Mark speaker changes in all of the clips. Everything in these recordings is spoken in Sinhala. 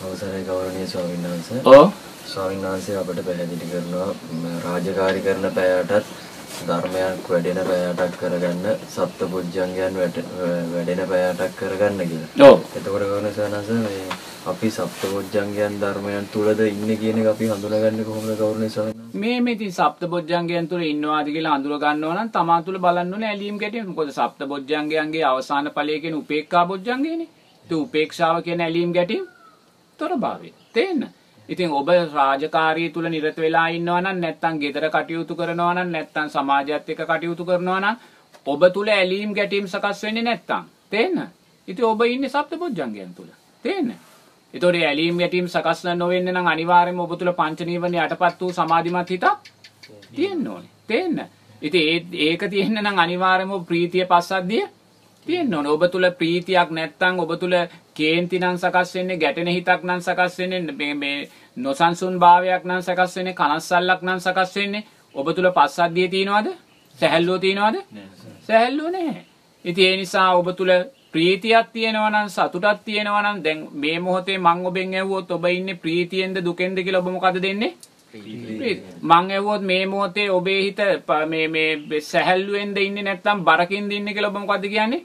Speaker 1: අවසරයි ගෞරවනීය ස්වාමීන් වහන්සේ.
Speaker 2: ඔව්
Speaker 1: ස්වාමීන් වහන්සේ අපට පැහැදිලි කරනවා රාජකාරී කරන පැයටත් ධර්මයක් වැඩෙන පැයටක් කරගන්න සප්තපුජ්ජංගයන් වැඩ- වැඩෙන පැයටක් කරගන්න කියලා.
Speaker 2: ඔව්
Speaker 1: එතකොට ගෞරවනීය ස්වාමීන් මේ අපි සප්තපුජ්ජංගයන් ධර්මයන් තුලද ඉන්නේ කියන එක අපි හඳුනාගන්නේ කොහොමද ගෞරවනීය ස්වාමීන් වහන්සේ?
Speaker 2: මේ මේ ඉතින් සප්තබොජ්ජංගයන් තුල ඉන්නවාද කියලා අඳුර ගන්නවා නම් තමා තුල බලන්න ඕනේ ඇලීම් ගැටීම්. මොකද සප්තබොජ්ජංගයන්ගේ අවසාන ඵලය කියන උපේක්ඛා බොජ්ජංගයනේ. ඒ උපේක්ෂාව කියන ඇලීම් ගැටීම් තොරභාවය. තේන්න. ඉතින් ඔබ රාජකාරී තුල නිරත වෙලා ඉන්නවා නම් නැත්නම් ගෙදර කටයුතු කරනවා නම් නැත්නම් සමාජයත් එක්ක කටයුතු කරනවා නම් ඔබ තුල ඇලීම් ගැටීම් සකස් වෙන්නේ නැත්නම් තේන්න. ඉතින් ඔබ ඉන්නේ සප්තබොජ්ජංගයන් තුල. තේන්න. ඒතකොට ඒ ඇලීම් ගැටීම් සකස් නොවෙන්න නම් අනිවාර්යයෙන්ම ඔබ තුල පංච නීවරණ යටපත් වූ සමාධිමත් හිතක් තියෙන්න ඕනේ. තේන්න. ඉතින් ඒ ඒක තියෙන්න නම් අනිවාර්යයෙන්ම ඔබ ප්‍රීතිය පස්සද්ධිය තියෙන්න ඕනේ. ඔබ තුල ප්‍රීතියක් නැත්නම් ඔබ තුල කේන්ති නම් සකස් වෙන්නේ ගැටෙන හිතක් නම් සකස් වෙන්නේ මේ මේ නොසන්සුන් භාවයක් නම් සකස් වෙන්නේ කනස්සල්ලක් නම් සකස් වෙන්නේ ඔබ තුල පස්සද්ධිය තියනවද? සැහැල්ලුව තියනවද? සැහැල්ලුව නැහැ. ඉතින් ඒ නිසා ඔබ තුල ප්‍රීතියක් තියෙනවා නම් සතුටක් තියෙනවා නම් දැන් මේ මොහොතේ මං ඔබෙන් ඇහුවොත් ඔබ ඉන්නේ ප්‍රීතියෙන්ද දුකෙන්ද කියලා ඔබ මොකද දෙන්නේ? මං ඇහුවොත් මේ මොහොතේ ඔබේ හිත මේ මේ සැහැල්ලුවෙන්ද ඉන්නේ නැත්නම් බරකින්ද ඉන්නේ කියලා ඔබ මොකද කියන්නේ?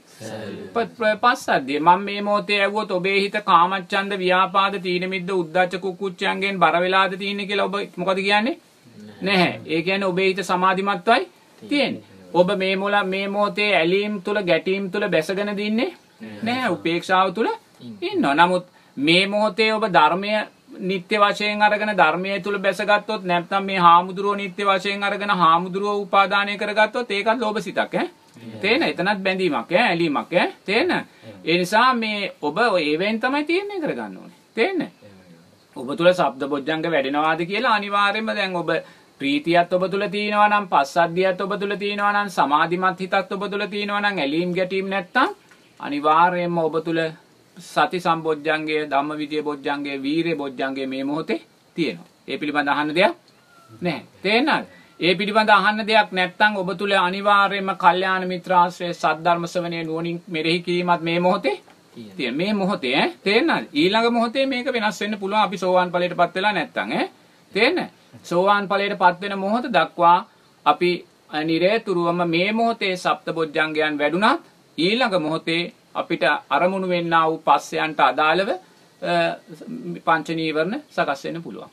Speaker 2: ප- ප- පස්සද්ධිය. මම මේ මොහොතේ ඇහුවොත් ඔබේ හිත කාමච්ඡන්ද ව්‍යාපාද තීන මිද්ද උද්ධච්ච කුක්කුච්චයන්ගෙන් බර වෙලාද තියෙන්නේ කියලා ඔබ මොකද කියන්නේ? නැහැ. ඒ කියන්නේ ඔබේ හිත සමාධිමත්වයි තියෙන්නේ. ඔබ මේ මොල මේ මොහොතේ ඇලීම් තුල ගැටීම් තුල බැසගෙන දින්නේ නැහැ. උපේක්ෂාව තුල ඉන්නවා. නමුත් මේ මොහොතේ ඔබ ධර්මය නිත්‍ය වශයෙන් අරගෙන ධර්මයේ තුල බැසගත්තොත් නැත්නම් මේ හාමුදුරුවෝ නිත්‍ය වශයෙන් අරගෙන හාමුදුරුවෝ උපාදානය කරගත්තොත් ඒකත් ලෝභ සිතක් ඈ. තේන එතනත් බැඳීමක් ඈ ඇලීමක් ඈ. තේන. ඒ නිසා මේ ඔබ ඒවෙන් තමයි තීරණය කරගන්න ඕනේ. තේන්න. ඔබ තුල ශබ්ද බොජ්ජංග වැඩෙනවාද කියලා අනිවාර්යයෙන්ම දැන් ඔබ ප්‍රීතියත් ඔබ තුල තියෙනවා නම් පස්සද්ධියත් ඔබ තුල තියෙනවා නම් සමාධිමත් හිතත් ඔබ තුල තියෙනවා නම් ඇලීම් ගැටීම් නැත්තම් අනිවාර්යයෙන්ම ඔබ තුල සති සම්බොජ්ජංගය ධම්මවිජය බොජ්ජංගය වීරිය බොජ්ජංගය මේ මොහොතේ තියෙනවා. ඒ පිළිබඳ අහන්න දෙයක් නැහැ. තේරෙනවද? ඒ පිළිබඳ අහන්න දෙයක් නැත්නම් ඔබ තුල අනිවාර්යයෙන්ම කල්යාණ මිත්‍රාශ්‍රය සද්ධර්ම ශ්‍රවණය නුවණින් මෙනෙහි කිරීමත් මේ මොහොතේ තියෙන මේ මොහොතේ ඈ තේරෙනවද ඊළඟ මොහොතේ මේක වෙනස් වෙන්න පුළුවන් අපි සෝවාන් ඵලයටපත් වෙලා නැත්තම් ඈ තේරෙන සෝවාන් ඵලයටපත් වෙන මොහොත දක්වා අපි නිරේතුරුවම මේ මොහොතේ සප්තබොජ්ජංගයන් වැඩුණත් ඊළඟ මොහොතේ අපිට අරමුණු වෙන්නා වූ පස්සයන්ට අදාළව පංච නීවරණ සකස් වෙන්න පුළුවන්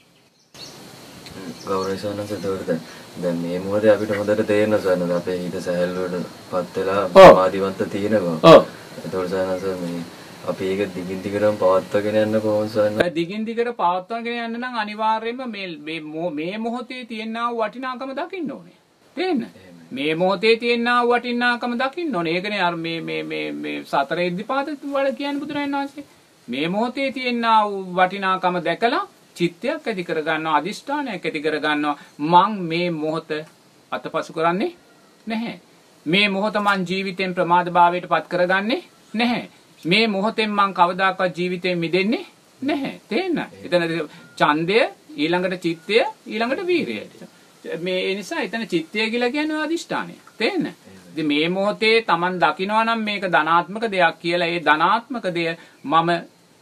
Speaker 1: ගෞරවනීය එතකොට දැන්- මේ මොහොතේ අපිට හොඳට තේරෙන ස්වාමීන් අපේ හිත සැහැල්ලුවටපත් වෙලා
Speaker 2: ඔව්.
Speaker 1: සමාධිවන්ත තියෙනවා.
Speaker 2: ඔව්
Speaker 1: එතකොට ස්වාමීන් වහන්සේ මේ අපි ඒක දිගින් දිගටම පවත්වාගෙන යන්න කොහොමද වහන්සේ?
Speaker 2: දිගින් දිගට පවත්වාගෙන යන්න නම් අනිවාර්යයෙන්ම මේ මේ මොහොතේ තියෙනා වූ වටිනාකම දකින්න ඕනේ. තේන්න? මේ මොහොතේ තියෙනා වූ වටිනාකම දකින්න ඕනේ. ඒකනේ අර මේ මේ මේ මේ සතර ඉද්ධිපාත වල කියන්නේ බුදුරජාණන් වහන්සේ. මේ මොහොතේ තියෙනා වූ වටිනාකම දැකලා චිත්තයක් ඇති කර ගන්නවා, අදිෂ්ඨානයක් ඇති කර ගන්නවා. මං මේ මොහොත අතපසු කරන්නේ නැහැ. මේ මොහොත මං ජීවිතෙන් ප්‍රමාදභාවයට පත් කරගන්නේ නැහැ. මේ මොහොතෙන් මං කවදාකවත් ජීවිතයෙන් මිදෙන්නේ නැහැ. තේන්න? එතන ඡන්දය ඊළඟට චිත්තය ඊළඟට වීරිය. මේ ඒ නිසා එතන චිත්තය කියලා කියන්නේ අදිෂ්ඨානය. තේන්න? ඉතින් මේ මොහොතේ Taman දකිනවා නම් මේක ධනාත්මක දෙයක් කියලා ඒ ධනාත්මක දෙය මම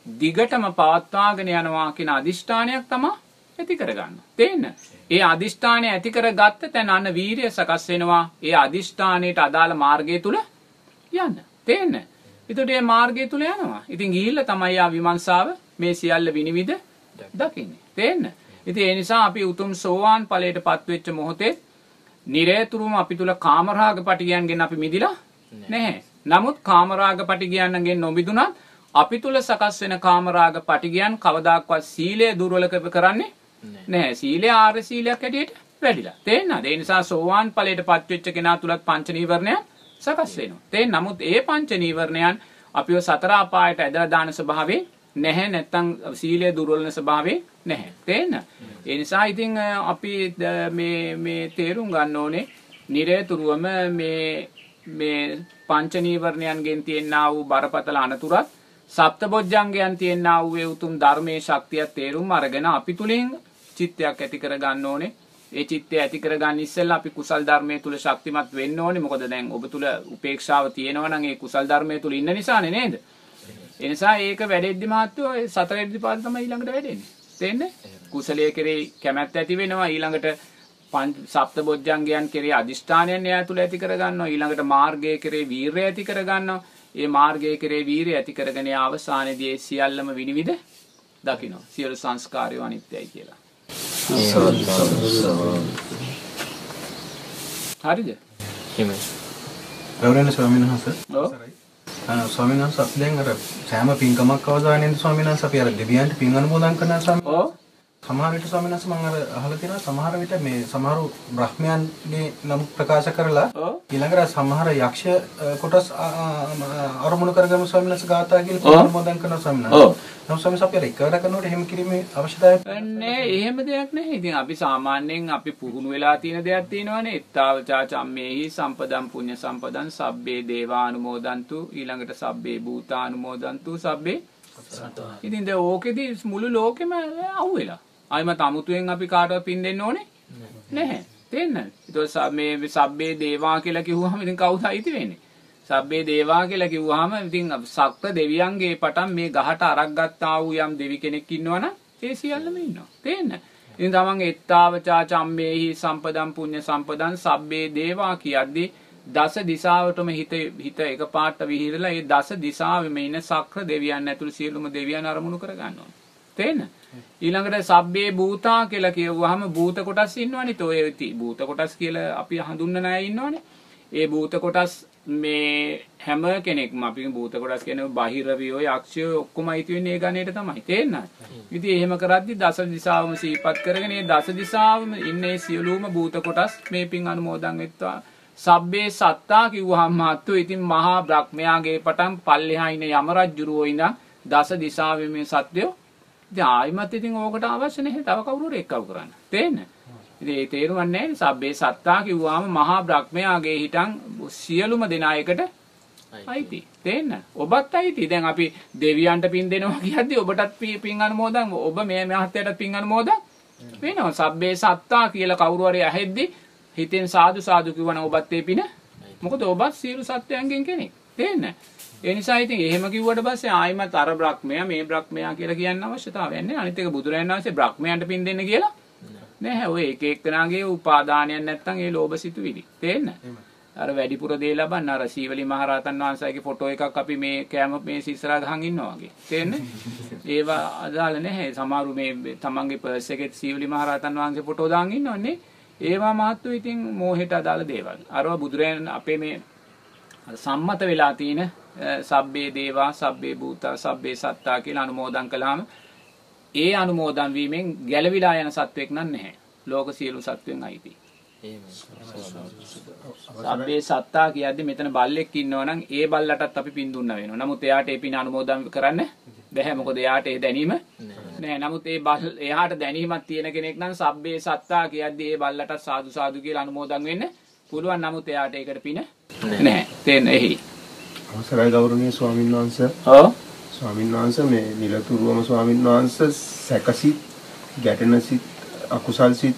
Speaker 2: දිගටම පවත්වාගෙන යනවා කියන අදිෂ්ඨානයක් තමයි ඇති කරගන්න. තේන්න? ඒ අදිෂ්ඨානය ඇති කරගත්ත තැන අන්න වීරිය සකස් වෙනවා. ඒ අදිෂ්ඨානයට අදාළ මාර්ගය තුල යන්න. තේන්න? ඒතකොට මේ මාර්ගය තුල යනවා. ඉතින් ගිහිල්ලා තමයි ආ විමර්ශාව මේ සියල්ල විනිවිද දකින්නේ. තේන්න? ඉතින් ඒ නිසා අපි උතුම් සෝවාන් ඵලයටපත් වෙච්ච මොහොතේ නිරේතුරුම අපි තුල කාමරාග පටිගයන්ගෙන් අපි මිදිලා නැහැ. නමුත් කාමරාග පටිගයන්ගෙන් නොමිදුනත් අපි තුල සකස් වෙන කාමරාග පටිගයන් කවදාක්වත් සීලය දුර්වල කරන්නේ නැහැ. සීලය ආර්ය සීලයක් හැටියට වැඩිලා. තේන්නද? ඒ නිසා සෝවාන් ඵලයටපත් වෙච්ච කෙනා තුලත් පංච නීවරණයන් සකස් වෙනවා. තේන්න නමුත් ඒ පංච නීවරණයන් අපිව සතර අපායට ඇදලා දාන ස්වභාවයෙන් නැහැ නැත්තම් සීලය දුර්වලන ස්වභාවයෙන් නැහැ. තේන්න? ඒ නිසා ඉතින් අ, අපි ද- මේ මේ තේරුම් ගන්න ඕනේ නිරේතුරුවම මේ මේ පංච නීවරණයන්ගෙන් තියෙනා වූ බරපතල අනතුරත් සප්තබොජ්ජංගයන් තියෙනා වූ ඒ උතුම් ධර්මයේ ශක්තිය තේරුම් අරගෙන අපි තුලින් චිත්තයක් ඇති කර ගන්න ඕනේ. ඒ චිත්තය ඇති කර ගන්න ඉස්සෙල්ලා අපි කුසල් ධර්මයේ තුල ශක්තිමත් වෙන්න ඕනේ. මොකද දැන් ඔබ තුල උපේක්ෂාව තියෙනවා නම් ඒ කුසල් ධර්මයේ තුල ඉන්න නිසානේ නේද? ඒ නිසා ඒක වැඩෙද්දි මහත්තයෝ ඒ සතර ඉර්ධිපාද තමයි ඊළඟට වැඩෙන්නේ. තේන්නේ? කුසලයේ කෙරෙහි කැමැත්ත ඇති වෙනවා. ඊළඟට සප්ත බොජ්ජංගයන් කෙරෙහි අදිෂ්ඨානයන් එයා තුළ ඇති කරගන්නවා. ඊළඟට මාර්ගය කෙරෙහි වීරය ඇති කරගන්නවා. ඒ මාර්ගය කෙරෙහි වීරය ඇති කරගෙන අවසානයේදී ඒ සියල්ලම විනිවිද දකිනවා. සියලු සංස්කාරය අනිත්‍යයි කියලා. හරිද?
Speaker 1: හිමයි
Speaker 3: ගෞරවනීය ස්වාමීන් වහන්සේ.
Speaker 2: ඔව්
Speaker 3: ස්වාමීන් වහන්සේ අපි දැන් අර සෑම පින්කමක් අවසානයේදී ස්වාමීන් වහන්සේ අපි අර දෙවියන්ට පින් අනුමෝදන් කරනවා ස්වාමීන්
Speaker 2: ඔව්.
Speaker 3: සමහර විට ස්වාමීන් වහන්සේ මම අර අහලා තියෙනවා සමහර විට මේ සමහරු බ්‍රහ්මයන්ගේ නම් ප්‍රකාශ කරලා ඊළඟට සමහර යක්ෂ කොටස් අරමුණු කරගම ස්වාමීන් වහන්සේ ගාථා කියලා අනුමෝදන් කරනවා ස්වාමීන්. වහන්සේ. නමුත් ස්වාමීන් වහන්සේ අපි අර එකවර කරනකොට එහෙම කිරීමේ අවශ්‍යතාවයක්
Speaker 2: නෑ එහෙම දෙයක් නැහැ. ඉතින් අපි සාමාන්‍යයෙන් අපි පුහුණු වෙලා තියෙන දෙයක් තියෙනවානේ. එත්තාවචා චම්මේහි සම්පදම් පුඤ්ඤ සම්පදම් සබ්බේ දේවානුමෝදන්තු ඊළඟට සබ්බේ භූතානුමෝදන්තු සබ්බේ ඉතින් දැන් ඕකෙදි මුළු ලෝකෙම අහුවෙලා. ආයිමත් අමුතුවෙන් අපි කාටවත් පින් දෙන්න ඕනේ නැහැ. තේන්න. ඒතකොට මේ සබ්බේ දේවා කියලා කිව්වහම ඉතින් කවුද අයිති වෙන්නේ? සබ්බේ දේවා කියලා කිව්වහම ඉතින් සක්‍ර දෙවියන්ගේ පටන් මේ ගහට අරක් ගත්තා වූ යම් දෙවි කෙනෙක් ඉන්නවනම් ඒ සියල්ලම ඉන්නවා. තේන්න. ඉතින් තමන් එත්තාවචා චම්මේහි සම්පදම් පුඤ්ඤ සම්පදම් සබ්බේ දේවා කියද්දී දස දිසාවටම හිත හිත එකපාරට විහිරලා ඒ දස දිසාවෙම ඉන්න සක්‍ර දෙවියන් ඇතුළු සියලුම දෙවියන් අරමුණු කර ගන්නවා. තේන්න? ඊළඟට සබ්බේ භූතා කියලා කියවුවාම භූත කොටස් ඉන්නවනේ. ඔය ඉති භූත කොටස් කියලා අපි හඳුන්වන අය ඉන්නවනේ. ඒ භූත කොටස් මේ හැම කෙනෙක්ම අපි භූත කොටස් කියන්නේ බාහිරවියෝ යක්ෂයෝ ඔක්කොම අයිති වෙන්නේ ඒ ගණේට තමයි. තේරෙනවද? ඉතින් එහෙම කරද්දි දස දිසාවම සිහිපත් කරගෙන ඒ දස දිසාවම ඉන්නේ සියලුම භූත කොටස් මේ පින් අනුමෝදන් වෙත්වා. සබ්බේ සත්තා කිව්වහම මාත්තු ඉතින් මහා බ්‍රහ්මයාගේ පටන් පල්ලෙහා ඉන්න යම රජුරෝ ඉඳන් දස දිසාවේ මේ සත්‍යෝ ඉතින් ආයිමත් ඉතින් ඕකට අවශ්‍ය නැහැ තව කවුරු හරි එක්කව කරන්න. තේන්න? ඉතින් ඒ තේරුම් නැහැ සබ්බේ සත්තා කිව්වාම මහා බ්‍රහ්මයාගේ හිටන් සියලුම දෙනා එකට අයිති. තේන්න? ඔබත් අයිති. දැන් අපි දෙවියන්ට පින් දෙනවා කියද්දි ඔබටත් පින් අනුමෝදන් ඔබ මේ මහත්තයාට පින් අනුමෝදන් වෙනවා. සබ්බේ සත්තා කියලා කවුරු හරි ඇහෙද්දි හිතෙන් සාදු සාදු කිව්වනම් ඔබත් ඒ පින මොකද ඔබත් සියලු සත්වයන්ගෙන් කෙනෙක්. තේන්න? ඒ නිසා ඉතින් එහෙම කිව්වට පස්සේ ආයිමත් අර බ්‍රහ්මයා මේ බ්‍රහ්මයා කියලා කියන්න අවශ්‍යතාවයක් නැහැ. අනිත් එක බුදුරජාණන් වහන්සේ බ්‍රහ්මයන්ට පින් දෙන්න කියලා නැහැ. ඔය එක එක්කනාගේ උපාදානයක් නැත්තම් ඒ ලෝභ සිතුවිලි. තේන්න? අර වැඩිපුර දේ ලබන්න අර සීවලි මහරහතන් වහන්සේගේ ෆොටෝ එකක් අපි මේ කැම මේ සිස්සරා ගහන් ඉන්නවා වගේ. තේන්නේ? ඒවා අදාළ නැහැ. සමහරු මේ තමන්ගේ පර්ස් එකේ සීවලි මහරහතන් වහන්සේ ෆොටෝ දාන් ඉන්නවනේ. ඒවා මාත්තු ඉතින් මෝහෙට අදාළ දේවල්. අරවා බුදුරයන් අපේ මේ සම්මත වෙලා තියෙන අ, සබ්බේ දේවා සබ්බේ භූතා සබ්බේ සත්තා කියලා අනුමෝදන් කළාම ඒ අනුමෝදන් වීමෙන් ගැලවිලා යන සත්වෙක් නම් නැහැ. ලෝක සියලු සත්වෙන් අයිති. සබ්බේ සත්තා කියද්දි මෙතන බල්ලෙක් ඉන්නවා නම් ඒ බල්ලටත් අපි පින් දුන්නා වෙනවා. නමුත් එයාට ඒ පින් අනුමෝදන් කරන්න බැහැ. මොකද එයාට ඒ දැනීම නෑ. නමුත් ඒ බල් එයාට දැනීමක් තියෙන කෙනෙක් නම් සබ්බේ සත්තා කියද්දි ඒ බල්ලට සාදු සාදු කියලා අනුමෝදන් වෙන්න පුළුවන්. නමුත් එයාට ඒකට පින නැහැ. තේන්න එහි.
Speaker 4: අවසරයි ගෞරවනීය ස්වාමීන් වහන්සේ
Speaker 2: ඔව්.
Speaker 4: ස්වාමීන් වහන්සේ මේ නිලතුරුවම ස්වාමීන් වහන්සේ සැකසිත ගැටෙන සිත් අකුසල් සිත්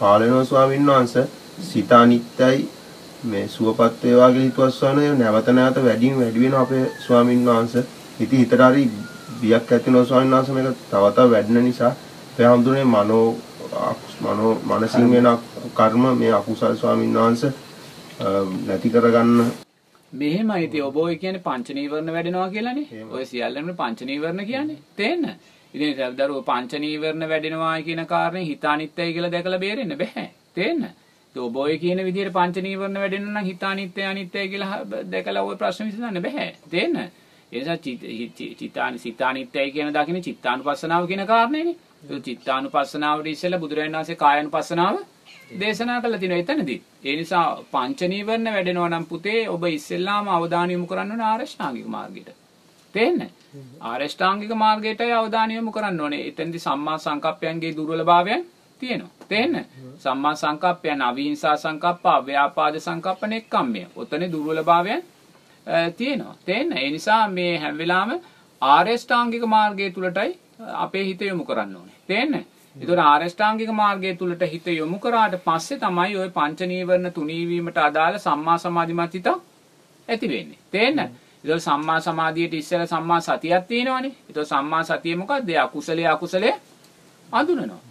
Speaker 4: පාලනව ස්වාමීන් වහන්සේ සිත අනිත්‍යයි මේ සුවපත් වේවා කියලා හිතවස්සන නැවත නැවත වැඩිම වැඩි වෙන අපේ ස්වාමීන් වහන්සේ ඉතින් හිතට හරි බියක් ඇති වෙනවා ස්වාමීන් වහන්සේ මේක තව තව වැඩෙන නිසා අපේ හඳුනේ මනෝ මනෝ මනසින් වෙන කර්ම මේ අකුසල් ස්වාමීන් වහන්සේ නැති කරගන්න
Speaker 2: මෙහෙමයි ඉතින් ඔබ ඔය කියන්නේ පංච නීවරණ වැඩෙනවා කියලානේ. ඔය සියල්ලම පංච නීවරණ කියන්නේ. තේන්න? ඉතින් සබ්දරුව පංච නීවරණ වැඩෙනවා කියන කාරණේ හිත අනිත්‍යයි කියලා දැකලා බේරෙන්න බෑ. තේන්න? ඉතින් ඔබ ඔය කියන විදිහට පංච නීවරණ වැඩෙනවා නම් හිත අනිත්‍යයි අනිත්‍යයි කියලා දැකලා ඔය ප්‍රශ්න විසඳන්න බෑ. තේන්න? ඒ නිසා චිත- හි- චිතානි සිතානිත්‍යයි කියන දකින චිත්තානුපස්සනාව කියන කාරණේනේ. චිත්තානුපස්සනාවට ඉස්සෙල්ලා බුදුරජාණන් වහන්සේ කායानुපස්සනාව දේශනා කළා තිනවා එතනදී. ඒ නිසා පංච නීවරණ වැඩෙනවා නම් පුතේ ඔබ ඉස්සෙල්ලාම අවධානය යොමු කරන්න ඕනේ ආරෂ්ඨාංගික මාර්ගයට. තේන්නේ? ආරෂ්ඨාංගික මාර්ගයටයි අවධානය යොමු කරන්න ඕනේ. එතෙන්දී සම්මා සංකප්පයන්ගේ දුර්වලභාවයන් තියෙනවා. තේන්නේ? සම්මා සංකප්පයන් අවිහිංසා සංකප්ප, අව්‍යාපාද සංකප්ප නෙක්කම්මය. ඔතනේ දුර්වලභාවයන් තියෙනවා. තේන්න? ඒ නිසා මේ හැම වෙලාවෙම ආරෂ්ඨාංගික මාර්ගය තුලටයි අපේ හිත යොමු කරන්න ඕනේ. තේන්නේ? ඒතකොට ආරෂ්ඨාංගික මාර්ගය තුලට හිත යොමු කරාට පස්සේ තමයි ওই පංච නීවරණ තුනී වීමට අදාළ සම්මා සමාධිමත් හිත ඇති වෙන්නේ. තේන්න? ඒතකොට සම්මා සමාධියට ඉස්සෙල්ලා සම්මා සතියක් තියෙනවනේ. ඒතකොට සම්මා සතිය මොකද්ද? ඒ අකුසලයේ අකුසලයේ හඳුනනවා.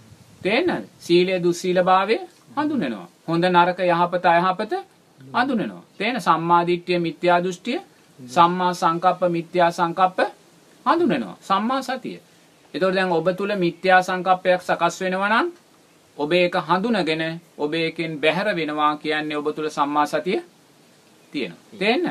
Speaker 2: තේන්නද? සීලය දුස්සීලභාවය හඳුනනවා. හොඳ නරක යහපත අයහපත හඳුනනවා. තේන සම්මා දිට්ඨිය මිත්‍යා දෘෂ්ටිය සම්මා සංකප්ප මිත්‍යා සංකප්ප හඳුනනවා. සම්මා සතිය. එතකොට දැන් ඔබ තුල මිත්‍යා සංකප්පයක් සකස් වෙනවා නම් ඔබ ඒක හඳුනගෙන ඔබ ඒකෙන් බැහැර වෙනවා කියන්නේ ඔබ තුල සම්මා සතිය තියෙනවා. තේන්න?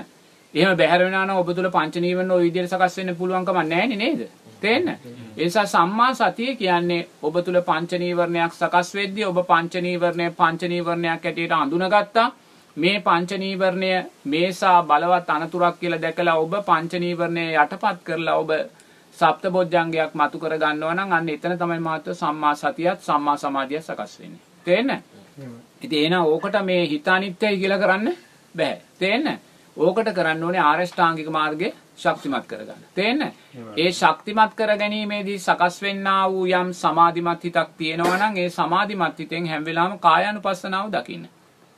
Speaker 2: එහෙම බැහැර වෙනවා නම් ඔබ තුල පංච නීවරණ ওই විදිහට සකස් වෙන්න පුළුවන් කමක් නැහැ නේද? තේන්න? ඒ නිසා සම්මා සතිය කියන්නේ ඔබ තුල පංච නීවරණයක් සකස් වෙද්දී ඔබ පංච නීවරණය පංච නීවරණයක් ඇටියට අඳුනගත්තා. මේ පංච නීවරණය මේසා බලවත් අනතුරක් කියලා දැකලා ඔබ පංච නීවරණය යටපත් කරලා ඔබ සප්තබොජ්ජංගයක් මතු කර ගන්නවා නම් අන්න එතන තමයි මාත්‍ර සම්මා සතියත් සම්මා සමාධියත් සකස් වෙන්නේ. තේන්න? ඉතින් එහෙනම් ඕකට මේ හිත අනිත්‍යයි කියලා කරන්න බෑ. තේන්න? ඕකට කරන්න ඕනේ ආරෂ්ඨාංගික මාර්ගය ශක්තිමත් කරගන්න. තේන්න? ඒ ශක්තිමත් කර ගැනීමේදී සකස් වෙන්නා වූ යම් සමාධිමත් හිතක් තියෙනවා නම් ඒ සමාධිමත් හිතෙන් හැම වෙලාවෙම කායානුපස්සනාව දකින්න.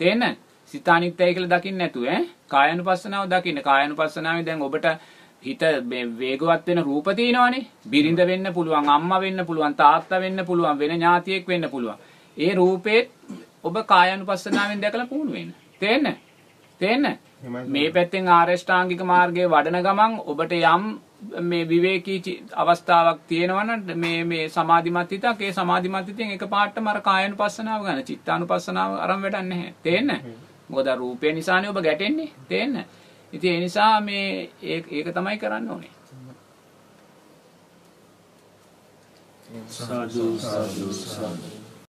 Speaker 2: තේන්න? සිත අනිත්‍යයි කියලා දකින්න නැතුව ඈ කායානුපස්සනාව දකින්න. කායානුපස්සනාවේ දැන් ඔබට හිත වේගවත් වෙන රූප තියෙනවනේ. බිරිඳ වෙන්න පුළුවන්, අම්මා වෙන්න පුළුවන්, තාත්තා වෙන්න පුළුවන්, වෙන ඥාතියෙක් වෙන්න පුළුවන්. ඒ රූපේ ඔබ කායානුපස්සනාවෙන් දැකලා පුහුණු වෙන්න. තේන්න? තේන්න? මේ පැත්තෙන් ආරෂ්ඨාංගික මාර්ගයේ වඩන ගමන් ඔබට යම් මේ විවේකී අවස්ථාවක් තියෙනවනම් මේ මේ සමාධිමත් හිතක් ඒ සමාධිමත් හිතෙන් එකපාරටම අර කායानुපස්සනාව ගන්න චිත්තානුපස්සනාව අරන් වැඩක් නැහැ තේන්න මොකද රූපය නිසානේ ඔබ ගැටෙන්නේ තේන්න ඉතින් ඒ නිසා මේ ඒක ඒක තමයි කරන්න ඕනේ.
Speaker 5: සාදු සාදු සාදු.